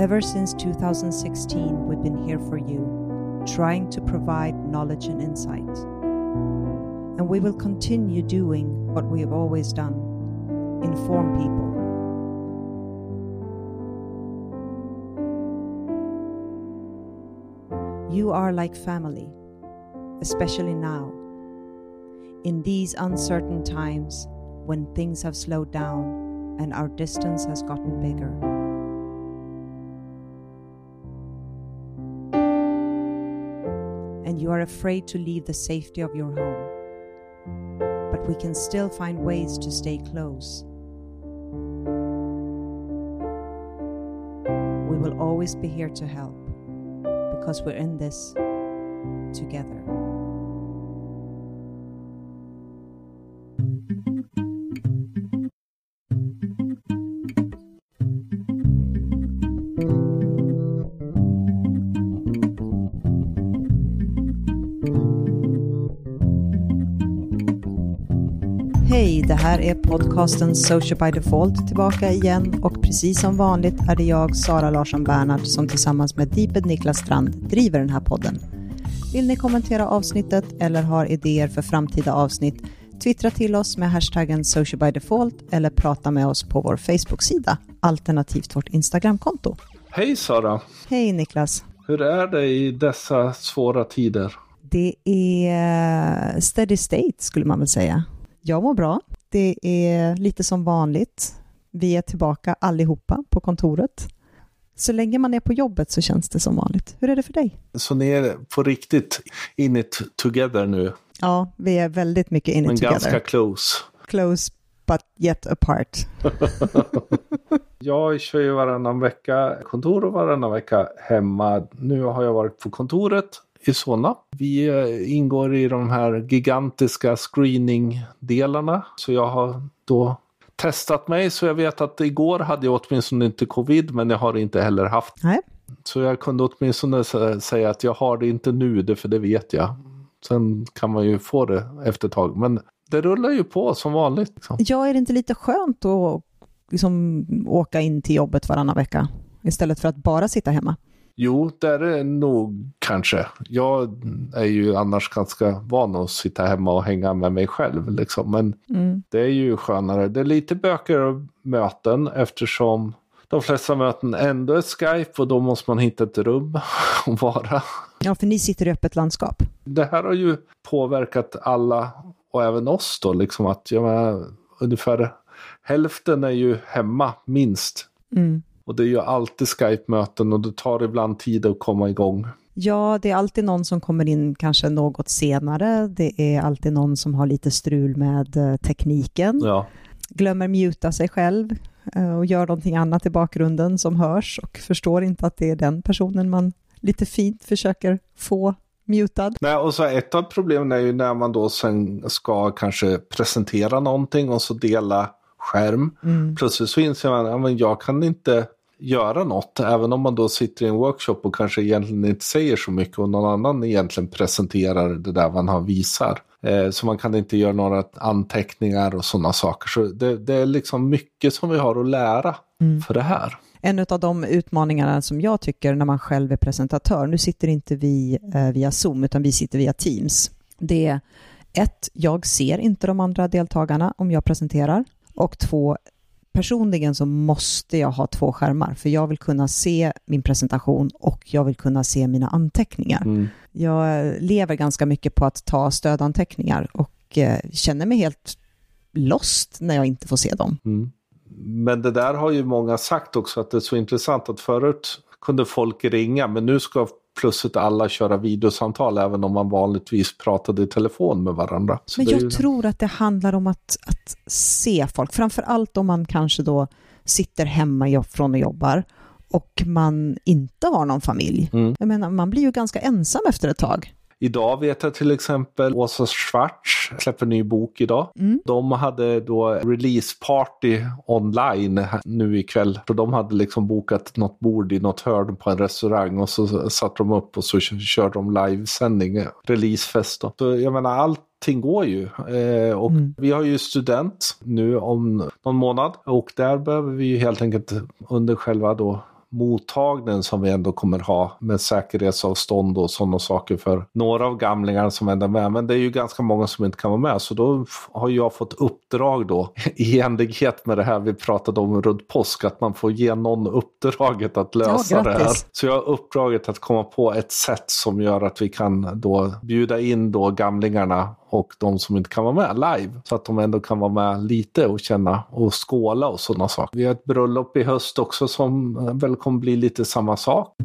Ever since 2016, we've been here for you, trying to provide knowledge and insight. And we will continue doing what we have always done inform people. You are like family, especially now. In these uncertain times when things have slowed down and our distance has gotten bigger. You are afraid to leave the safety of your home. But we can still find ways to stay close. We will always be here to help because we're in this together. Här är podcasten Social by Default tillbaka igen och precis som vanligt är det jag, Sara Larsson Bernhard, som tillsammans med Deeped Niklas Strand driver den här podden. Vill ni kommentera avsnittet eller har idéer för framtida avsnitt? Twittra till oss med hashtaggen Social by Default eller prata med oss på vår Facebook-sida, alternativt vårt Instagramkonto. Hej Sara! Hej Niklas! Hur är det i dessa svåra tider? Det är steady state skulle man väl säga. Jag mår bra. Det är lite som vanligt. Vi är tillbaka allihopa på kontoret. Så länge man är på jobbet så känns det som vanligt. Hur är det för dig? Så ni är på riktigt in it together nu? Ja, vi är väldigt mycket in it Men together. ganska close. Close but yet apart. jag kör ju varannan vecka kontor och varannan vecka hemma. Nu har jag varit på kontoret i Solna. Vi eh, ingår i de här gigantiska screeningdelarna. Så jag har då testat mig så jag vet att igår hade jag åtminstone inte covid men jag har inte heller haft. Nej. Så jag kunde åtminstone säga att jag har det inte nu, det för det vet jag. Sen kan man ju få det efter ett tag. Men det rullar ju på som vanligt. Liksom. Ja, är det inte lite skönt att liksom, åka in till jobbet varannan vecka istället för att bara sitta hemma? Jo, det är det nog kanske. Jag är ju annars ganska van att sitta hemma och hänga med mig själv. Liksom. Men mm. det är ju skönare. Det är lite bökigare möten eftersom de flesta möten ändå är Skype och då måste man hitta ett rum att vara. Ja, för ni sitter i öppet landskap. Det här har ju påverkat alla och även oss då, liksom att jag menar, ungefär hälften är ju hemma minst. Mm. Och det är ju alltid Skype-möten och det tar ibland tid att komma igång. Ja, det är alltid någon som kommer in kanske något senare. Det är alltid någon som har lite strul med eh, tekniken. Ja. Glömmer muta sig själv eh, och gör någonting annat i bakgrunden som hörs och förstår inte att det är den personen man lite fint försöker få mutad. Nej, och så ett av problemen är ju när man då sen ska kanske presentera någonting och så dela skärm. Mm. Plötsligt så inser man att jag kan inte göra något. Även om man då sitter i en workshop och kanske egentligen inte säger så mycket och någon annan egentligen presenterar det där man har visar. Eh, så man kan inte göra några anteckningar och sådana saker. Så det, det, är liksom mycket som vi har att lära mm. för det här. En av de utmaningarna som jag tycker när man själv är presentatör, nu sitter inte vi eh, via Zoom utan vi sitter via Teams. Det är ett, jag ser inte de andra deltagarna om jag presenterar. Och två, personligen så måste jag ha två skärmar, för jag vill kunna se min presentation och jag vill kunna se mina anteckningar. Mm. Jag lever ganska mycket på att ta stödanteckningar och eh, känner mig helt lost när jag inte får se dem. Mm. Men det där har ju många sagt också att det är så intressant att förut kunde folk ringa men nu ska plötsligt alla köra videosamtal även om man vanligtvis pratade i telefon med varandra. Så Men jag ju... tror att det handlar om att, att se folk, framför allt om man kanske då sitter hemma från och jobbar och man inte har någon familj. Mm. Jag menar, man blir ju ganska ensam efter ett tag. Idag vet jag till exempel Åsa Schwartz släpper en ny bok idag. Mm. De hade då release party online nu ikväll. Så de hade liksom bokat något bord i något hörn på en restaurang och så satte de upp och så körde de livesändning, releasefest. Då. Så jag menar allt allting går ju. Eh, och mm. vi har ju student nu om någon månad och där behöver vi ju helt enkelt under själva då mottagningen som vi ändå kommer ha med säkerhetsavstånd och sådana saker för några av gamlingarna som ändå är med. Men det är ju ganska många som inte kan vara med så då har jag fått uppdrag då i enlighet med det här vi pratade om runt påsk att man får ge någon uppdraget att lösa ja, det här. Så jag har uppdraget att komma på ett sätt som gör att vi kan då bjuda in då gamlingarna och de som inte kan vara med live. Så att de ändå kan vara med lite och känna och skåla och sådana saker. Vi har ett bröllop i höst också som väl kommer bli lite samma sak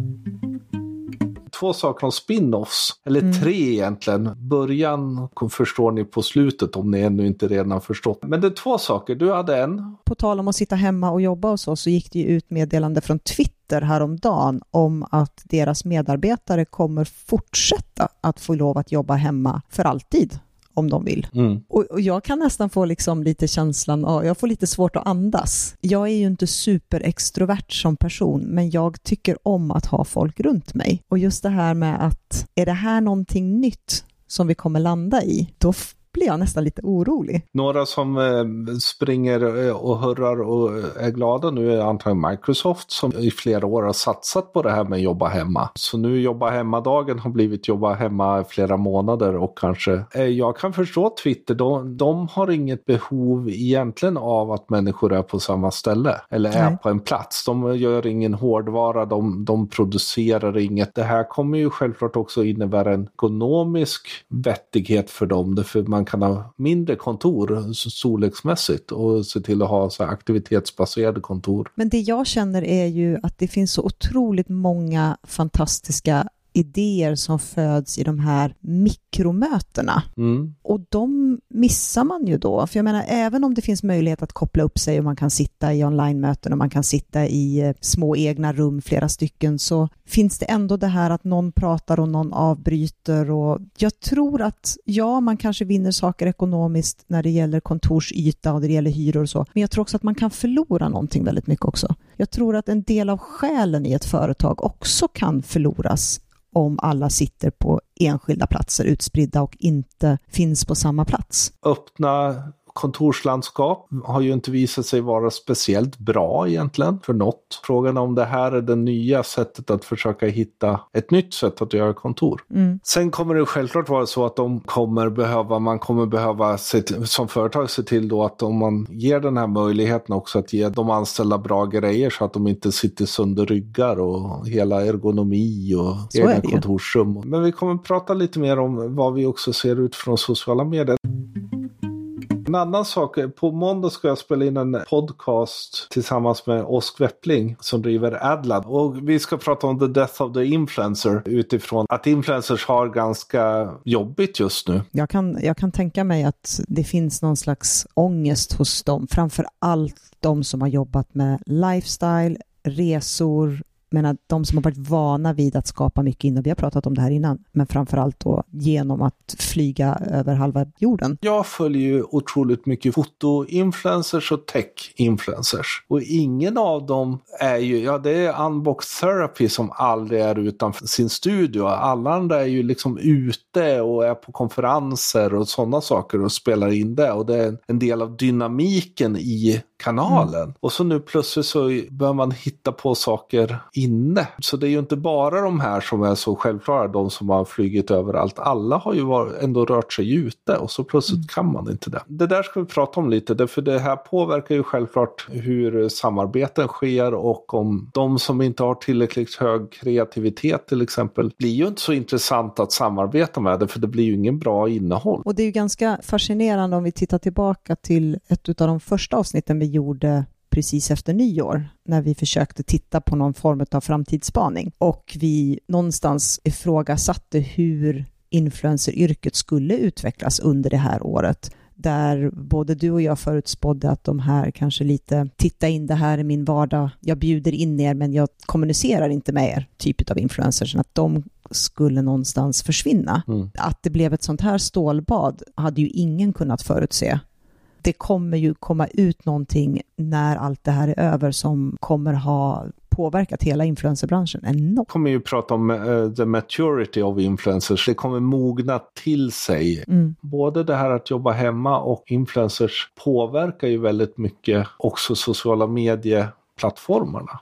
två saker om spin-offs. Eller mm. tre egentligen. Början förstår ni på slutet om ni ännu inte redan förstått. Men det är två saker. Du hade en. På tal om att sitta hemma och jobba hos oss så gick det ju ut meddelande från Twitter häromdagen om att deras medarbetare kommer fortsätta att få lov att jobba hemma för alltid om de vill. Mm. Och, och, jag kan nästan få liksom lite känslan av, jag får lite svårt att andas. Jag är ju inte superextrovert som person, men jag tycker om att ha folk runt mig. Och just det här med att, är det här någonting nytt som vi kommer landa i, då blir jag nästan lite orolig. Några som eh, springer eh, och hurrar och är glada nu är antagligen Microsoft som i flera år har satsat på det här med jobba hemma. Så nu jobba hemma-dagen har blivit jobba hemma flera månader och kanske, eh, jag kan förstå Twitter, de, de har inget behov egentligen av att människor är på samma ställe eller är Nej. på en plats. De gör ingen hårdvara, de, de producerar inget. Det här kommer ju självklart också innebära en ekonomisk vettighet för dem, för man man kan ha mindre kontor storleksmässigt och se till att ha så aktivitetsbaserade kontor. Men det jag känner är ju att det finns så otroligt många fantastiska idéer som föds i de här mikromötena. Mm. Och de missar man ju då. För jag menar, även om det finns möjlighet att koppla upp sig och man kan sitta i online-möten och man kan sitta i eh, små egna rum, flera stycken, så finns det ändå det här att någon pratar och någon avbryter. Och jag tror att, ja, man kanske vinner saker ekonomiskt när det gäller kontorsyta och det gäller hyror och så, men jag tror också att man kan förlora någonting väldigt mycket också. Jag tror att en del av själen i ett företag också kan förloras om alla sitter på enskilda platser utspridda och inte finns på samma plats. Öppna kontorslandskap har ju inte visat sig vara speciellt bra egentligen för något. Frågan om det här är det nya sättet att försöka hitta ett nytt sätt att göra kontor. Mm. Sen kommer det självklart vara så att de kommer behöva, man kommer behöva till, som företag se till då att om man ger den här möjligheten också att ge de anställda bra grejer så att de inte sitter sönder ryggar och hela ergonomi och så egna kontorsrum. Men vi kommer prata lite mer om vad vi också ser ut från sociala medier. En annan sak, på måndag ska jag spela in en podcast tillsammans med Osk Weppling som driver Adlad. Och vi ska prata om the death of the influencer utifrån att influencers har ganska jobbigt just nu. Jag kan, jag kan tänka mig att det finns någon slags ångest hos dem, framför allt de som har jobbat med lifestyle, resor, menar, de som har varit vana vid att skapa mycket innan, vi har pratat om det här innan, men framförallt då genom att flyga över halva jorden. Jag följer ju otroligt mycket foto-influencers och tech-influencers. Och ingen av dem är ju, ja det är Unbox Therapy som aldrig är utanför sin studio. Alla andra är ju liksom ute och är på konferenser och sådana saker och spelar in det. Och det är en del av dynamiken i kanalen. Mm. Och så nu plötsligt så bör man hitta på saker inne. Så det är ju inte bara de här som är så självklara, de som har flugit överallt. Alla har ju ändå rört sig ute och så plötsligt mm. kan man inte det. Det där ska vi prata om lite, för det här påverkar ju självklart hur samarbeten sker och om de som inte har tillräckligt hög kreativitet till exempel blir ju inte så intressant att samarbeta med det, för det blir ju ingen bra innehåll. Och det är ju ganska fascinerande om vi tittar tillbaka till ett av de första avsnitten vi gjorde precis efter nyår när vi försökte titta på någon form av framtidsspaning. Och vi någonstans ifrågasatte hur influenceryrket skulle utvecklas under det här året. Där både du och jag förutspådde att de här kanske lite, titta in det här i min vardag, jag bjuder in er men jag kommunicerar inte med er, typ av influencers, att de skulle någonstans försvinna. Mm. Att det blev ett sånt här stålbad hade ju ingen kunnat förutse det kommer ju komma ut någonting när allt det här är över som kommer ha påverkat hela influencerbranschen enormt. Vi kommer ju prata om uh, the maturity of influencers. Det kommer mogna till sig. Mm. Både det här att jobba hemma och influencers påverkar ju väldigt mycket också sociala medieplattformarna.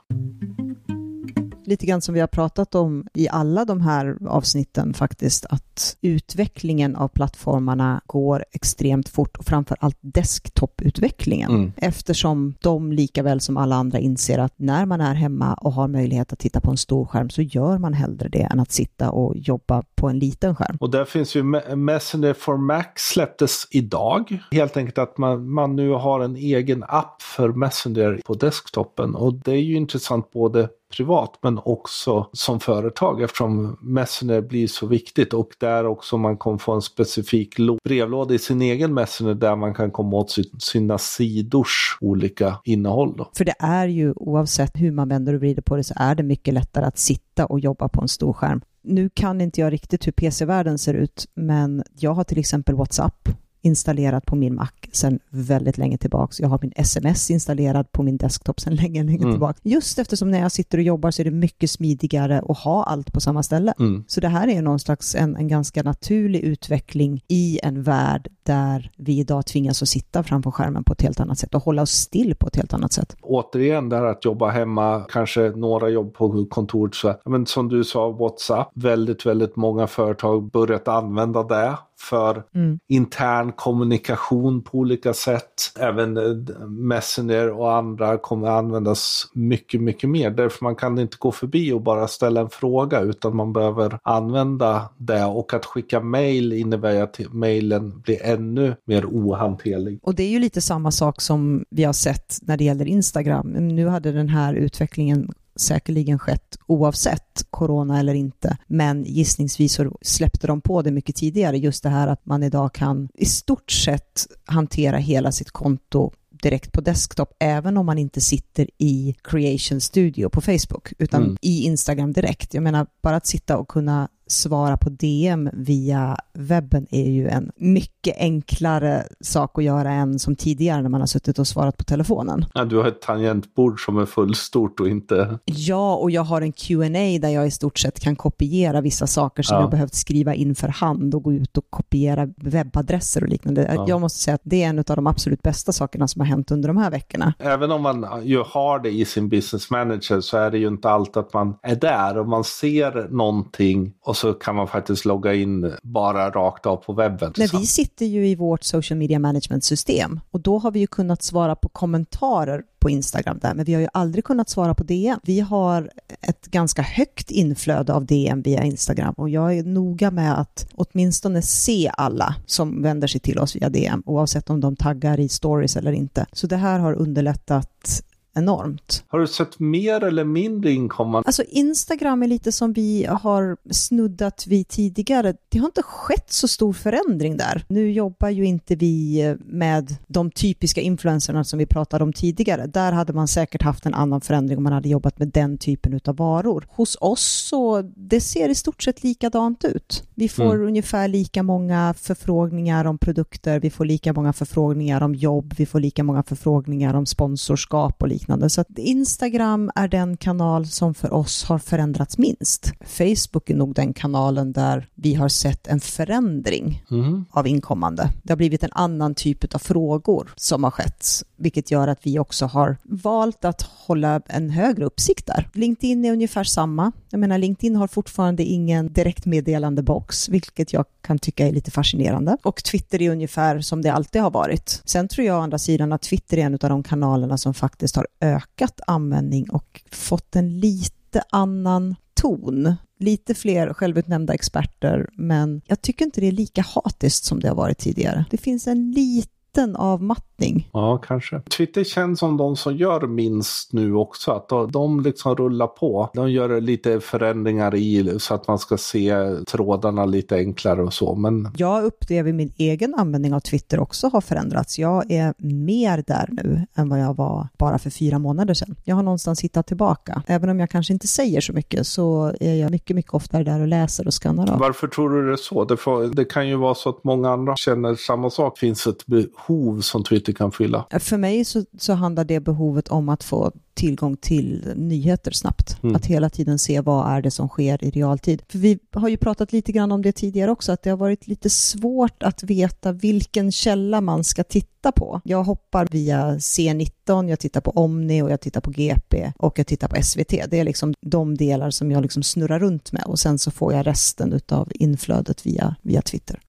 Lite grann som vi har pratat om i alla de här avsnitten faktiskt, att utvecklingen av plattformarna går extremt fort och framför allt desktoputvecklingen. Mm. Eftersom de lika väl som alla andra inser att när man är hemma och har möjlighet att titta på en stor skärm så gör man hellre det än att sitta och jobba på en liten skärm. Och där finns ju Messenger for Mac släpptes idag. Helt enkelt att man, man nu har en egen app för Messenger på desktopen och det är ju intressant både privat men också som företag eftersom Messenger blir så viktigt och där också man kommer få en specifik brevlåda i sin egen Messenger där man kan komma åt sina sidors olika innehåll. Då. För det är ju oavsett hur man vänder och vrider på det så är det mycket lättare att sitta och jobba på en stor skärm. Nu kan inte jag riktigt hur PC-världen ser ut, men jag har till exempel WhatsApp installerat på min Mac sedan väldigt länge tillbaks. Jag har min sms installerad på min desktop sedan länge, länge mm. tillbaka. Just eftersom när jag sitter och jobbar så är det mycket smidigare att ha allt på samma ställe. Mm. Så det här är någon slags en, en ganska naturlig utveckling i en värld där vi idag tvingas att sitta framför skärmen på ett helt annat sätt och hålla oss still på ett helt annat sätt. Återigen, det här att jobba hemma, kanske några jobb på kontoret, så, men som du sa, WhatsApp, väldigt, väldigt många företag börjat använda det för mm. intern kommunikation på olika sätt. Även eh, Messenger och andra kommer användas mycket, mycket mer. Därför man kan inte gå förbi och bara ställa en fråga utan man behöver använda det och att skicka mail innebär att mailen blir ännu mer ohanterlig. Och det är ju lite samma sak som vi har sett när det gäller Instagram. Nu hade den här utvecklingen säkerligen skett oavsett corona eller inte. Men gissningsvis så släppte de på det mycket tidigare, just det här att man idag kan i stort sett hantera hela sitt konto direkt på desktop, även om man inte sitter i Creation Studio på Facebook, utan mm. i Instagram direkt. Jag menar, bara att sitta och kunna svara på DM via webben är ju en mycket enklare sak att göra än som tidigare när man har suttit och svarat på telefonen. Ja, du har ett tangentbord som är fullstort och inte... Ja, och jag har en Q&A där jag i stort sett kan kopiera vissa saker som ja. jag behövt skriva in för hand och gå ut och kopiera webbadresser och liknande. Ja. Jag måste säga att det är en av de absolut bästa sakerna som har hänt under de här veckorna. Även om man ju har det i sin business manager så är det ju inte alltid att man är där och man ser någonting och så kan man faktiskt logga in bara rakt av på webben. Men vi sitter ju i vårt social media management-system och då har vi ju kunnat svara på kommentarer på Instagram där, men vi har ju aldrig kunnat svara på DM. Vi har ett ganska högt inflöde av DM via Instagram och jag är noga med att åtminstone se alla som vänder sig till oss via DM, oavsett om de taggar i stories eller inte. Så det här har underlättat enormt. Har du sett mer eller mindre inkommande? Alltså Instagram är lite som vi har snuddat vid tidigare. Det har inte skett så stor förändring där. Nu jobbar ju inte vi med de typiska influencerna som vi pratade om tidigare. Där hade man säkert haft en annan förändring om man hade jobbat med den typen av varor. Hos oss så det ser i stort sett likadant ut. Vi får mm. ungefär lika många förfrågningar om produkter, vi får lika många förfrågningar om jobb, vi får lika många förfrågningar om sponsorskap och liknande liknande. Så att Instagram är den kanal som för oss har förändrats minst. Facebook är nog den kanalen där vi har sett en förändring mm. av inkommande. Det har blivit en annan typ av frågor som har skett, vilket gör att vi också har valt att hålla en högre uppsikt där. LinkedIn är ungefär samma. Jag menar, LinkedIn har fortfarande ingen direktmeddelande box, vilket jag kan tycka är lite fascinerande. Och Twitter är ungefär som det alltid har varit. Sen tror jag å andra sidan att Twitter är en av de kanalerna som faktiskt har ökat användning och fått en lite annan ton. Lite fler självutnämnda experter, men jag tycker inte det är lika hatiskt som det har varit tidigare. Det finns en liten avmattning riktning. Ja, kanske. Twitter känns som de som gör minst nu också. Att de liksom rullar på. De gör lite förändringar i så att man ska se trådarna lite enklare och så. Men... Jag upplever min egen användning av Twitter också har förändrats. Jag är mer där nu än vad jag var bara för fyra månader sedan. Jag har någonstans hittat tillbaka. Även om jag kanske inte säger så mycket så är jag mycket, mycket oftare där och läser och skannar av. Varför tror du det är så? Det, får, det kan ju vara så att många andra känner samma sak. Finns ett behov som Twitter kan fylla. För mig så, så handlar det behovet om att få tillgång till nyheter snabbt. Mm. Att hela tiden se vad är det som sker i realtid. För vi har ju pratat lite grann om det tidigare också, att det har varit lite svårt att veta vilken källa man ska titta på. Jag hoppar via C19, jag tittar på Omni och jag tittar på GP och jag tittar på SVT. Det är liksom de delar som jag liksom snurrar runt med och sen så får jag resten av inflödet via, via Twitter.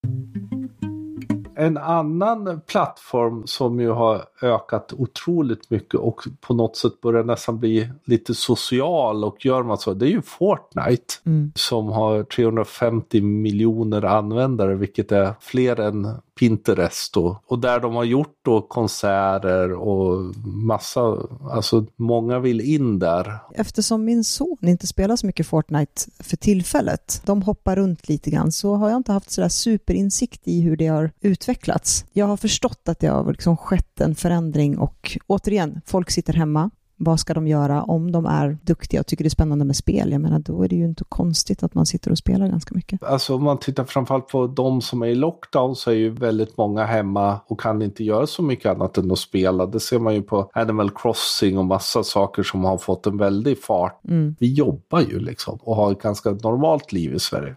En annan plattform som ju har ökat otroligt mycket och på något sätt börjar nästan bli lite social och gör man så, det är ju Fortnite mm. som har 350 miljoner användare, vilket är fler än Pinterest och, och där de har gjort då konserter och massa, alltså många vill in där. Eftersom min son inte spelar så mycket Fortnite för tillfället, de hoppar runt lite grann, så har jag inte haft sådär superinsikt i hur det har utvecklats. Jag har förstått att det har liksom skett en förändring och återigen, folk sitter hemma, vad ska de göra om de är duktiga och tycker det är spännande med spel? Jag menar, då är det ju inte konstigt att man sitter och spelar ganska mycket. Alltså om man tittar framförallt på de som är i lockdown så är ju väldigt många hemma och kan inte göra så mycket annat än att spela. Det ser man ju på Animal Crossing och massa saker som har fått en väldig fart. Mm. Vi jobbar ju liksom och har ett ganska normalt liv i Sverige.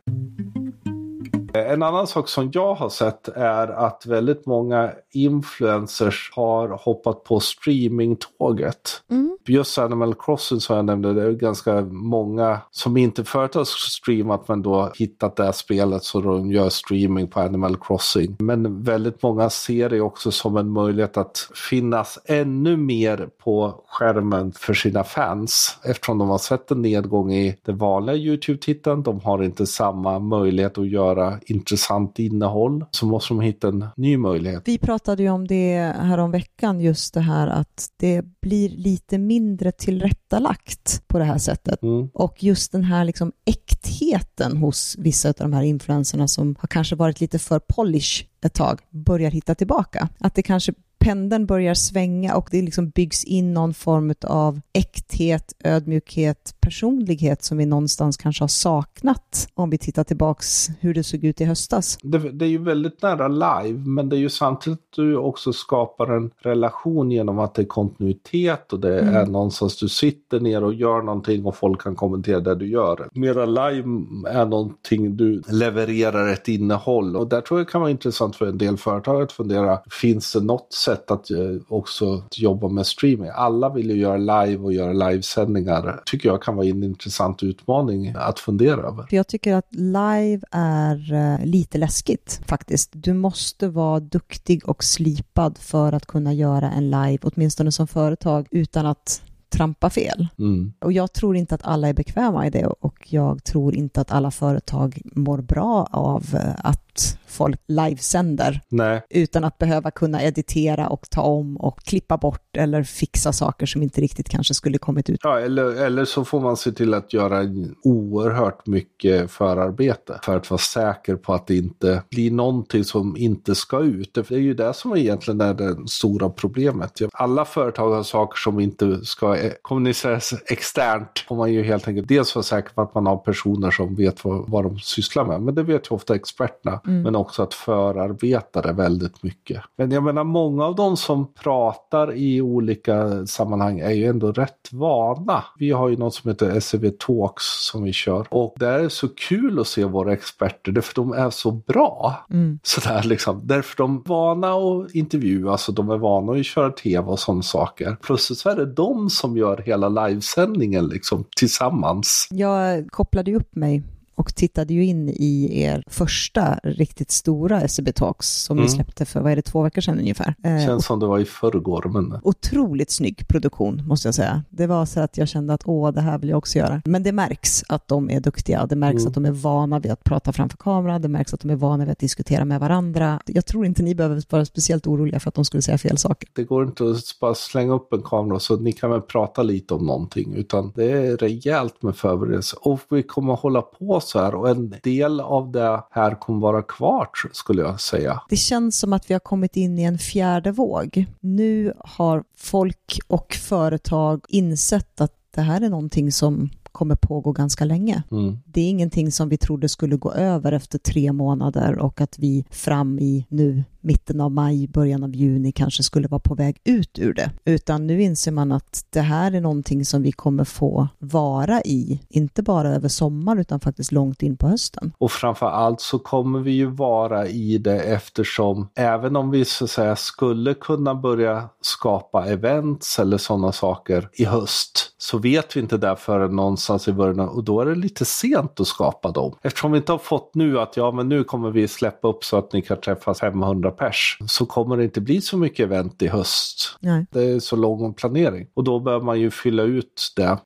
En annan sak som jag har sett är att väldigt många influencers har hoppat på streamingtåget. Mm. Just Animal Crossing som jag nämnde, det är ganska många som inte förut har streamat men då hittat det här spelet så de gör streaming på Animal Crossing. Men väldigt många ser det också som en möjlighet att finnas ännu mer på skärmen för sina fans eftersom de har sett en nedgång i det vanliga YouTube-tittandet. De har inte samma möjlighet att göra intressant innehåll så måste de hitta en ny möjlighet. Vi pratade ju om det här om veckan just det här att det blir lite mindre tillrättalagt på det här sättet. Mm. Och just den här liksom äktheten hos vissa av de här influenserna som har kanske varit lite för polish ett tag börjar hitta tillbaka. Att det kanske pendeln börjar svänga och det liksom byggs in någon form av äkthet, ödmjukhet, personlighet som vi någonstans kanske har saknat om vi tittar tillbaks hur det såg ut i höstas. Det, det är ju väldigt nära live, men det är ju samtidigt att du också skapar en relation genom att det är kontinuitet och det mm. är någonstans du sitter ner och gör någonting och folk kan kommentera det du gör. Mera live är någonting du levererar ett innehåll och där tror jag kan vara intressant för en del företag att fundera, finns det något sätt att eh, också jobba med streaming? Alla vill ju göra live och göra livesändningar. tycker jag kan vara en intressant utmaning att fundera över. Jag tycker att live är eh, lite läskigt faktiskt. Du måste vara duktig och slipad för att kunna göra en live, åtminstone som företag, utan att trampa fel. Mm. Och jag tror inte att alla är bekväma i det och jag tror inte att alla företag mår bra av eh, att folk livesänder Nej. utan att behöva kunna editera och ta om och klippa bort eller fixa saker som inte riktigt kanske skulle kommit ut. Ja, eller, eller så får man se till att göra oerhört mycket förarbete för att vara säker på att det inte blir någonting som inte ska ut. Det är ju det som egentligen är det stora problemet. Alla företag har saker som inte ska kommuniceras externt. Får man ju helt enkelt dels vara säker på att man har personer som vet vad, vad de sysslar med. Men det vet ju ofta experterna. Mm. Men också att förarbeta det väldigt mycket. Men jag menar många av de som pratar i olika sammanhang är ju ändå rätt vana. Vi har ju något som heter SEV Talks som vi kör och det är så kul att se våra experter därför de är så bra. Mm. Sådär liksom. Därför de är vana att intervjuas och de är vana att köra tv och sådana saker. Plötsligt så är det de som gör hela livesändningen liksom tillsammans. Jag kopplade upp mig och tittade ju in i er första riktigt stora SEB Talks som mm. vi släppte för, vad är det, två veckor sedan ungefär. Eh, Känns som det var i förrgår. Men... Otroligt snygg produktion måste jag säga. Det var så att jag kände att åh, det här vill jag också göra. Men det märks att de är duktiga, det märks mm. att de är vana vid att prata framför kamera, det märks att de är vana vid att diskutera med varandra. Jag tror inte ni behöver vara speciellt oroliga för att de skulle säga fel saker. Det går inte att bara slänga upp en kamera så ni kan väl prata lite om någonting, utan det är rejält med förberedelse. Och vi kommer att hålla på så här och en del av det här kommer vara kvar skulle jag säga. Det känns som att vi har kommit in i en fjärde våg. Nu har folk och företag insett att det här är någonting som kommer pågå ganska länge. Mm. Det är ingenting som vi trodde skulle gå över efter tre månader och att vi fram i nu mitten av maj, början av juni kanske skulle vara på väg ut ur det, utan nu inser man att det här är någonting som vi kommer få vara i, inte bara över sommaren utan faktiskt långt in på hösten. Och framför allt så kommer vi ju vara i det eftersom även om vi så att säga skulle kunna börja skapa events eller sådana saker i höst så vet vi inte det förrän någonstans i början och då är det lite sent att skapa dem. Eftersom vi inte har fått nu att ja men nu kommer vi släppa upp så att ni kan träffas 500 pers så kommer det inte bli så mycket event i höst. Nej. Det är så lång planering och då bör man ju fylla ut det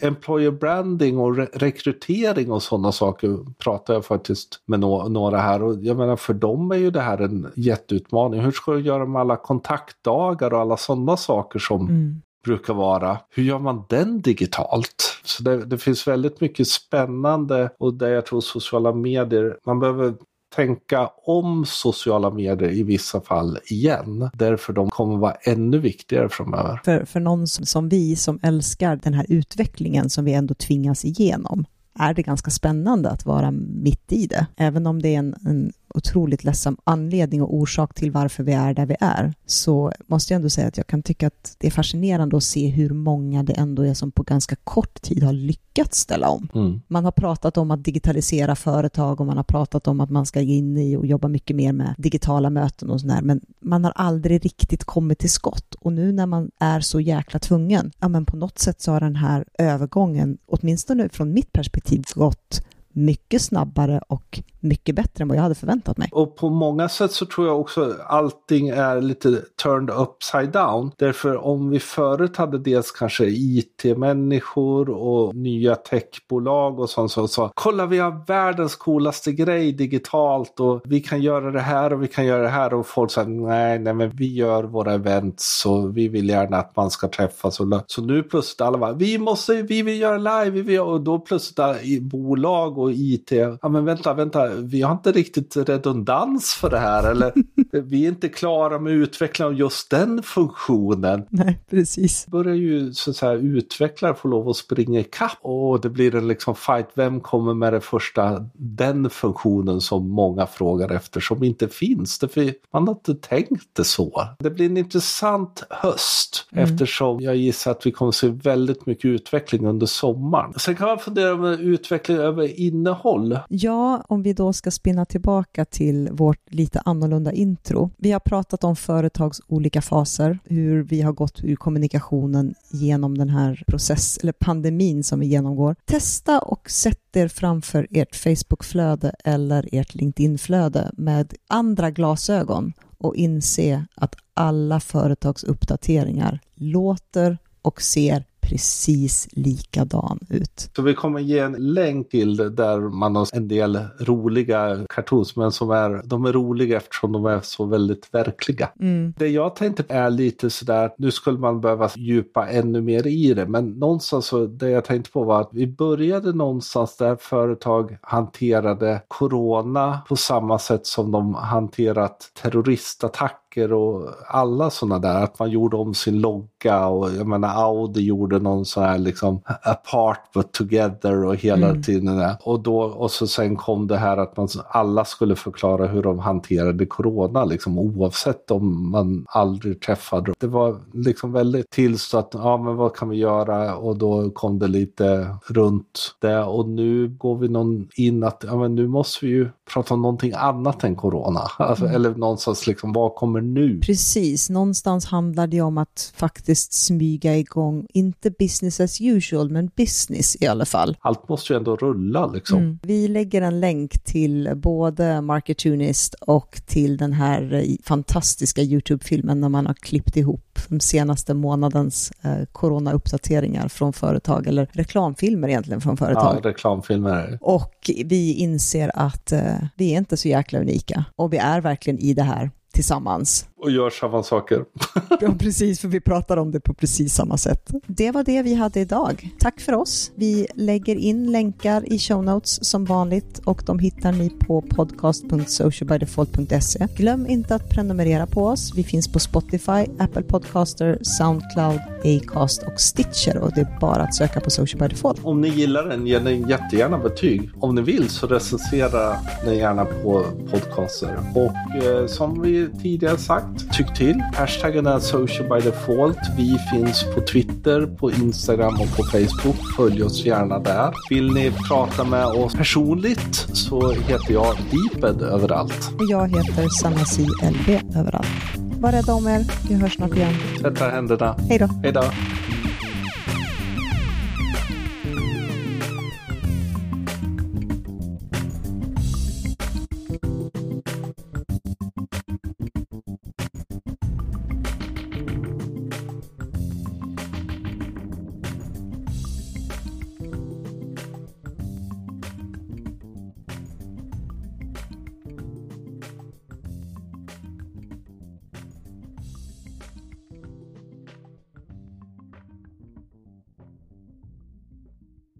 employer branding och re rekrytering och sådana saker pratar jag faktiskt med no några här och jag menar för dem är ju det här en jätteutmaning. Hur ska du göra med alla kontaktdagar och alla sådana saker som mm. brukar vara. Hur gör man den digitalt? Så det, det finns väldigt mycket spännande och det jag tror sociala medier, man behöver tänka om sociala medier i vissa fall igen. Därför de kommer vara ännu viktigare framöver. För, för någon som, som vi som älskar den här utvecklingen som vi ändå tvingas igenom är det ganska spännande att vara mitt i det. Även om det är en, en otroligt ledsam anledning och orsak till varför vi är där vi är, så måste jag ändå säga att jag kan tycka att det är fascinerande att se hur många det ändå är som på ganska kort tid har lyckats ställa om. Mm. Man har pratat om att digitalisera företag och man har pratat om att man ska in i och jobba mycket mer med digitala möten och sådär, men man har aldrig riktigt kommit till skott. Och nu när man är så jäkla tvungen, ja men på något sätt så har den här övergången, åtminstone från mitt perspektiv, gått mycket snabbare och mycket bättre än vad jag hade förväntat mig. Och på många sätt så tror jag också allting är lite turned upside down. Därför om vi förut hade dels kanske IT-människor och nya techbolag och sånt som sa kolla vi har världens coolaste grej digitalt och vi kan göra det här och vi kan göra det här och folk sa nej, nej men vi gör våra events och vi vill gärna att man ska träffas. Och så nu plötsligt alla bara vi måste, vi vill göra live, vi vill, och då plötsligt i bolag och IT, ja men vänta, vänta. Vi har inte riktigt redundans för det här eller? vi är inte klara med utvecklingen av just den funktionen. Nej, precis. Börjar ju så att säga utvecklare få lov att springa ikapp och det blir en liksom fight. Vem kommer med det första, den funktionen som många frågar efter som inte finns. Därför man har inte tänkt det så. Det blir en intressant höst mm. eftersom jag gissar att vi kommer se väldigt mycket utveckling under sommaren. Sen kan man fundera över utveckling över innehåll. Ja, om vi då ska spinna tillbaka till vårt lite annorlunda intro. Vi har pratat om företags olika faser, hur vi har gått ur kommunikationen genom den här process eller pandemin som vi genomgår. Testa och sätt er framför ert Facebookflöde eller ert LinkedIn-flöde med andra glasögon och inse att alla företagsuppdateringar låter och ser precis likadan ut. Så vi kommer ge en länk till där man har en del roliga cartoons, men som är, de är roliga eftersom de är så väldigt verkliga. Mm. Det jag tänkte är lite sådär, nu skulle man behöva djupa ännu mer i det, men någonstans så, det jag tänkte på var att vi började någonstans där företag hanterade corona på samma sätt som de hanterat terroristattacker och alla sådana där, att man gjorde om sin logga och jag menar Audi gjorde någon sån här liksom apart but together och hela mm. tiden. Och då och så sen kom det här att man alla skulle förklara hur de hanterade corona liksom oavsett om man aldrig träffade. Det var liksom väldigt tillstått, ja men vad kan vi göra och då kom det lite runt det och nu går vi någon in att ja men nu måste vi ju prata om någonting annat än corona. Alltså, mm. Eller någonstans liksom vad kommer nu? Precis, någonstans handlar det om att faktiskt smyga igång, inte inte business as usual, men business i alla fall. Allt måste ju ändå rulla liksom. Mm. Vi lägger en länk till både Marketunist och till den här eh, fantastiska YouTube-filmen när man har klippt ihop de senaste månadens eh, corona-uppdateringar från företag, eller reklamfilmer egentligen från företag. Ja, reklamfilmer. Och vi inser att eh, vi är inte så jäkla unika och vi är verkligen i det här tillsammans. Och gör samma saker. ja, precis, för vi pratar om det på precis samma sätt. Det var det vi hade idag. Tack för oss. Vi lägger in länkar i show notes som vanligt och de hittar ni på podcast.socialbydefault.se. Glöm inte att prenumerera på oss. Vi finns på Spotify, Apple Podcaster, Soundcloud, Acast och Stitcher och det är bara att söka på Social by Default. Om ni gillar den, ge den jättegärna betyg. Om ni vill så recensera den gärna på podcaster. Och eh, som vi tidigare sagt, tyck till. Hashtaggen är Social by Default. Vi finns på Twitter, på Instagram och på Facebook. Följ oss gärna där. Vill ni prata med oss personligt så heter jag Deeped överallt. Och jag heter Sanasi LB överallt. Var rädda om er. Vi hörs snart igen. Tvätta händerna. Hej då. Hej då.